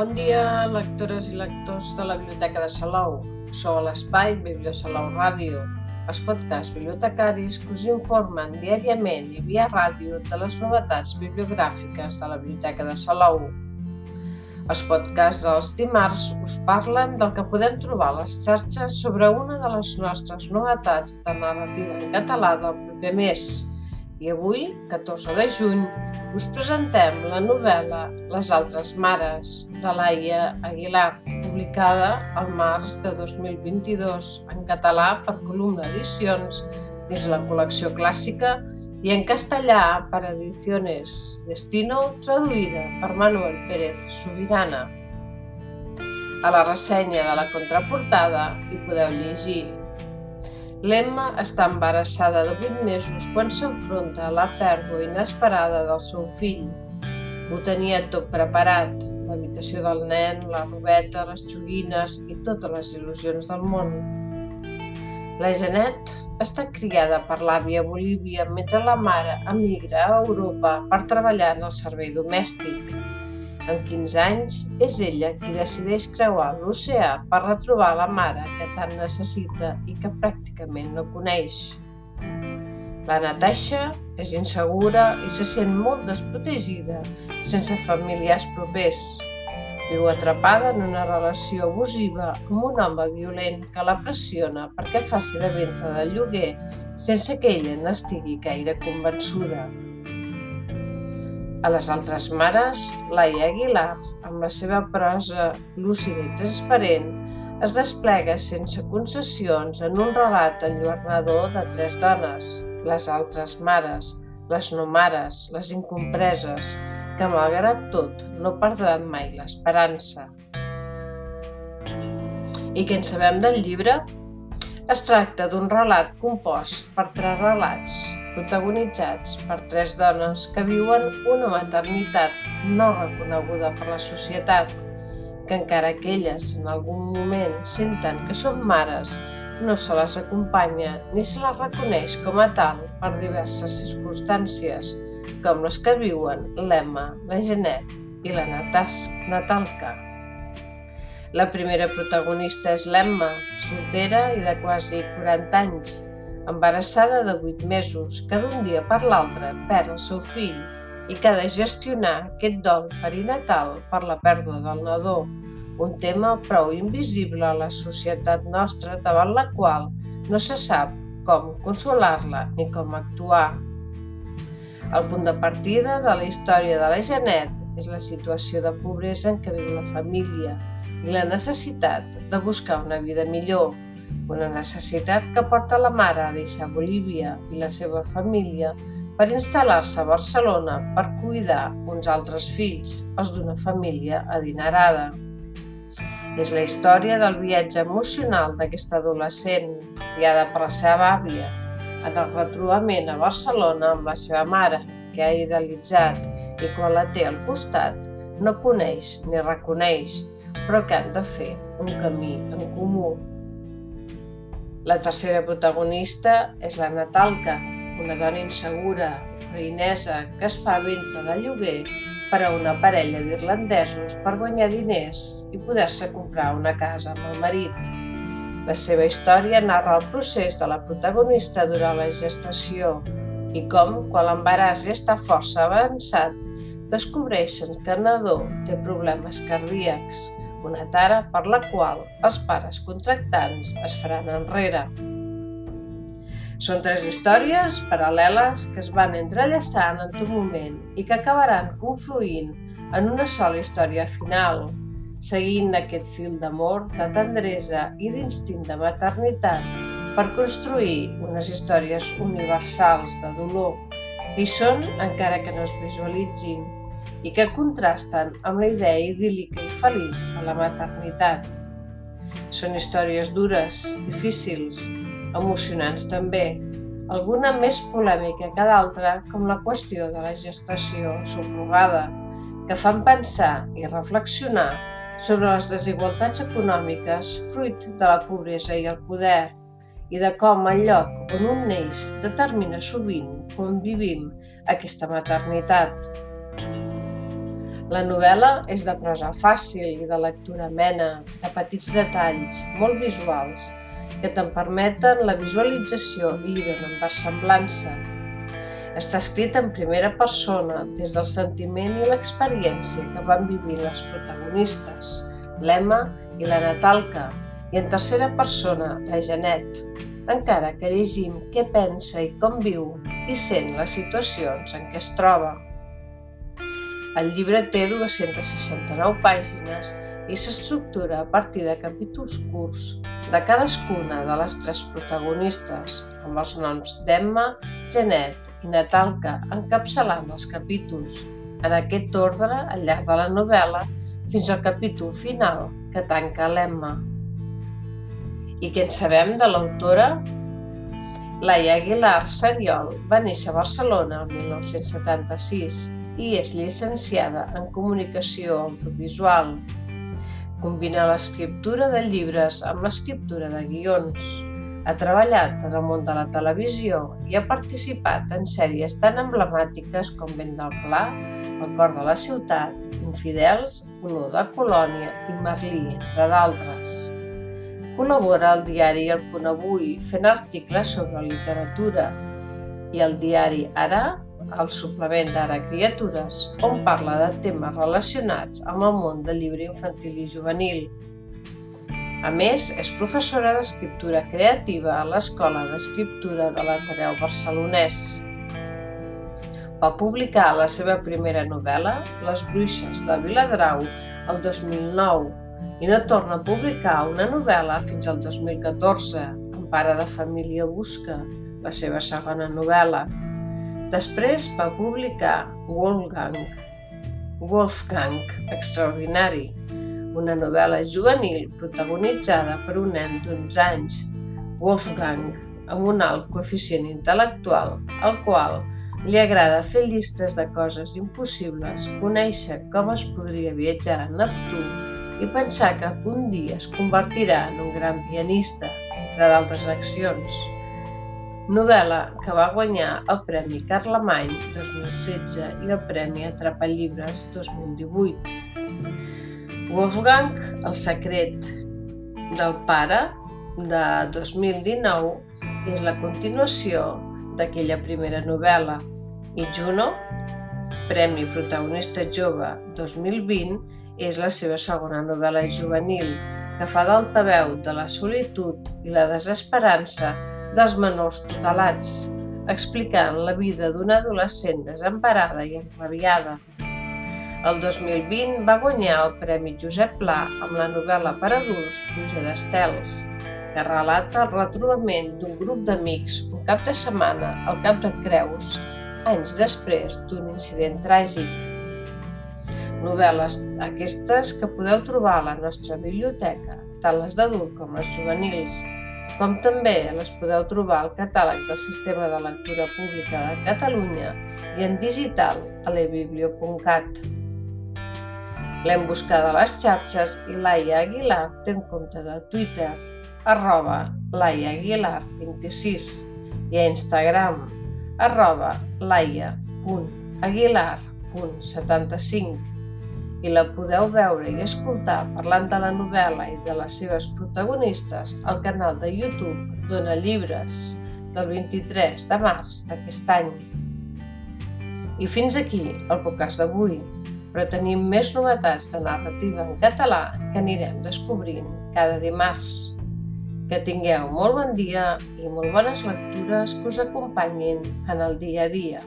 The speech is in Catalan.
Bon dia, lectores i lectors de la Biblioteca de Salou. Sou a l'espai Bibliosalou Ràdio, els podcasts bibliotecaris que us informen diàriament i via ràdio de les novetats bibliogràfiques de la Biblioteca de Salou. Els podcasts dels dimarts us parlen del que podem trobar a les xarxes sobre una de les nostres novetats de narrativa en català del proper mes. I avui, 14 de juny, us presentem la novel·la Les altres mares, de Laia Aguilar, publicada al març de 2022 en català per Columna Edicions dins la col·lecció clàssica i en castellà per Ediciones Destino, traduïda per Manuel Pérez Subirana. A la ressenya de la contraportada hi podeu llegir L'Emma està embarassada de 8 mesos quan s'enfronta a la pèrdua inesperada del seu fill. Ho tenia tot preparat, l'habitació del nen, la robeta, les xoguines i totes les il·lusions del món. La Janet està criada per l'àvia Bolívia mentre la mare emigra a Europa per treballar en el servei domèstic. Amb 15 anys, és ella qui decideix creuar l'oceà per retrobar la mare que tant necessita i que pràcticament no coneix. La Natasha és insegura i se sent molt desprotegida, sense familiars propers. Viu atrapada en una relació abusiva amb un home violent que la pressiona perquè faci de ventre de lloguer sense que ella n'estigui gaire convençuda. A les altres mares, Laia Aguilar, amb la seva prosa lúcida i transparent, es desplega sense concessions en un relat enlluernador de tres dones, les altres mares, les no mares, les incompreses, que malgrat tot no perdran mai l'esperança. I què en sabem del llibre? Es tracta d'un relat compost per tres relats, protagonitzats per tres dones que viuen una maternitat no reconeguda per la societat, que encara que elles en algun moment senten que són mares, no se les acompanya ni se les reconeix com a tal per diverses circumstàncies, com les que viuen l'Emma, la Genet i la Natalka. La primera protagonista és l'Emma, soltera i de quasi 40 anys, embarassada de 8 mesos, que d'un dia per l'altre perd el seu fill i que ha de gestionar aquest dol perinatal per la pèrdua del nadó, un tema prou invisible a la societat nostra davant la qual no se sap com consolar-la ni com actuar. El punt de partida de la història de la Janet és la situació de pobresa en què viu la família i la necessitat de buscar una vida millor, una necessitat que porta la mare a deixar Bolívia i la seva família per instal·lar-se a Barcelona per cuidar uns altres fills, els d'una família adinerada. És la història del viatge emocional d'aquesta adolescent, criada per la seva àvia, en el retrobament a Barcelona amb la seva mare, que ha idealitzat i quan la té al costat no coneix ni reconeix, però que han de fer un camí en comú la tercera protagonista és la Natalka, una dona insegura, ucraïnesa, que es fa ventre de lloguer per a una parella d'irlandesos per guanyar diners i poder-se comprar una casa amb el marit. La seva història narra el procés de la protagonista durant la gestació i com, quan l'embaràs ja està força avançat, descobreixen que el nadó té problemes cardíacs una tara per la qual els pares contractants es faran enrere. Són tres històries paral·leles que es van entrellaçant en tot moment i que acabaran confluint en una sola història final, seguint aquest fil d'amor, de tendresa i d'instint de maternitat per construir unes històries universals de dolor que són encara que no es visualitzin i que contrasten amb la idea idíl·lica i feliç de la maternitat. Són històries dures, difícils, emocionants també, alguna més polèmica que d'altra, com la qüestió de la gestació subrogada, que fan pensar i reflexionar sobre les desigualtats econòmiques fruit de la pobresa i el poder, i de com el lloc on un neix determina sovint com vivim aquesta maternitat. La novel·la és de prosa fàcil i de lectura amena, de petits detalls, molt visuals, que te'n permeten la visualització i li donen versemblança. Està escrit en primera persona, des del sentiment i l'experiència que van vivir les protagonistes, l'Emma i la Natalca, i en tercera persona, la Janet, encara que llegim què pensa i com viu i sent les situacions en què es troba. El llibre té 269 pàgines i s'estructura a partir de capítols curts de cadascuna de les tres protagonistes, amb els noms d'Emma, Janet i Natalka encapçalant els capítols, en aquest ordre al llarg de la novel·la fins al capítol final que tanca l'Emma. I què en sabem de l'autora? Laia Aguilar Seriol va néixer a Barcelona el 1976 i és llicenciada en Comunicació Audiovisual. Combina l'escriptura de llibres amb l'escriptura de guions. Ha treballat en el món de la televisió i ha participat en sèries tan emblemàtiques com Vent del Pla, El cor de la ciutat, Infidels, Olor de Colònia i Merlí, entre d'altres. Col·labora al diari El Punt Avui fent articles sobre literatura i el diari Ara, el suplement d'Ara Criatures, on parla de temes relacionats amb el món del llibre infantil i juvenil. A més, és professora d'escriptura creativa a l'Escola d'Escriptura de l'Ateneu Barcelonès. Va publicar la seva primera novel·la, Les bruixes de Viladrau, el 2009 i no torna a publicar una novel·la fins al 2014, en Pare de família busca, la seva segona novel·la. Després va publicar Wolfgang, Wolfgang Extraordinari, una novel·la juvenil protagonitzada per un nen d'11 anys, Wolfgang, amb un alt coeficient intel·lectual, al qual li agrada fer llistes de coses impossibles, conèixer com es podria viatjar a Neptú i pensar que algun dia es convertirà en un gran pianista, entre d'altres accions. Novel·la que va guanyar el Premi Carlemany 2016 i el Premi Atrapa Llibres 2018. Wolfgang, El secret del pare, de 2019, és la continuació d'aquella primera novel·la i Juno, Premi Protagonista Jove 2020, és la seva segona novel·la juvenil, que fa d'altaveu de la solitud i la desesperança dels menors tutelats, explicant la vida d'una adolescent desemparada i enrabiada. El 2020 va guanyar el Premi Josep Pla amb la novel·la per adults Pluja d'Estels, que relata el retrobament d'un grup d'amics un cap de setmana al Cap de Creus, anys després d'un incident tràgic novel·les aquestes que podeu trobar a la nostra biblioteca, tant les d'adult com les juvenils, com també les podeu trobar al catàleg del Sistema de Lectura Pública de Catalunya i en digital a lebiblio.cat. L'hem buscada a les xarxes i Laia Aguilar té un compte de Twitter, arroba Laia Aguilar 26 i a Instagram, arroba laia.aguilar.75 i la podeu veure i escoltar parlant de la novel·la i de les seves protagonistes al canal de YouTube Dona Llibres del 23 de març d'aquest any. I fins aquí el podcast d'avui, però tenim més novetats de narrativa en català que anirem descobrint cada dimarts. Que tingueu molt bon dia i molt bones lectures que us acompanyin en el dia a dia.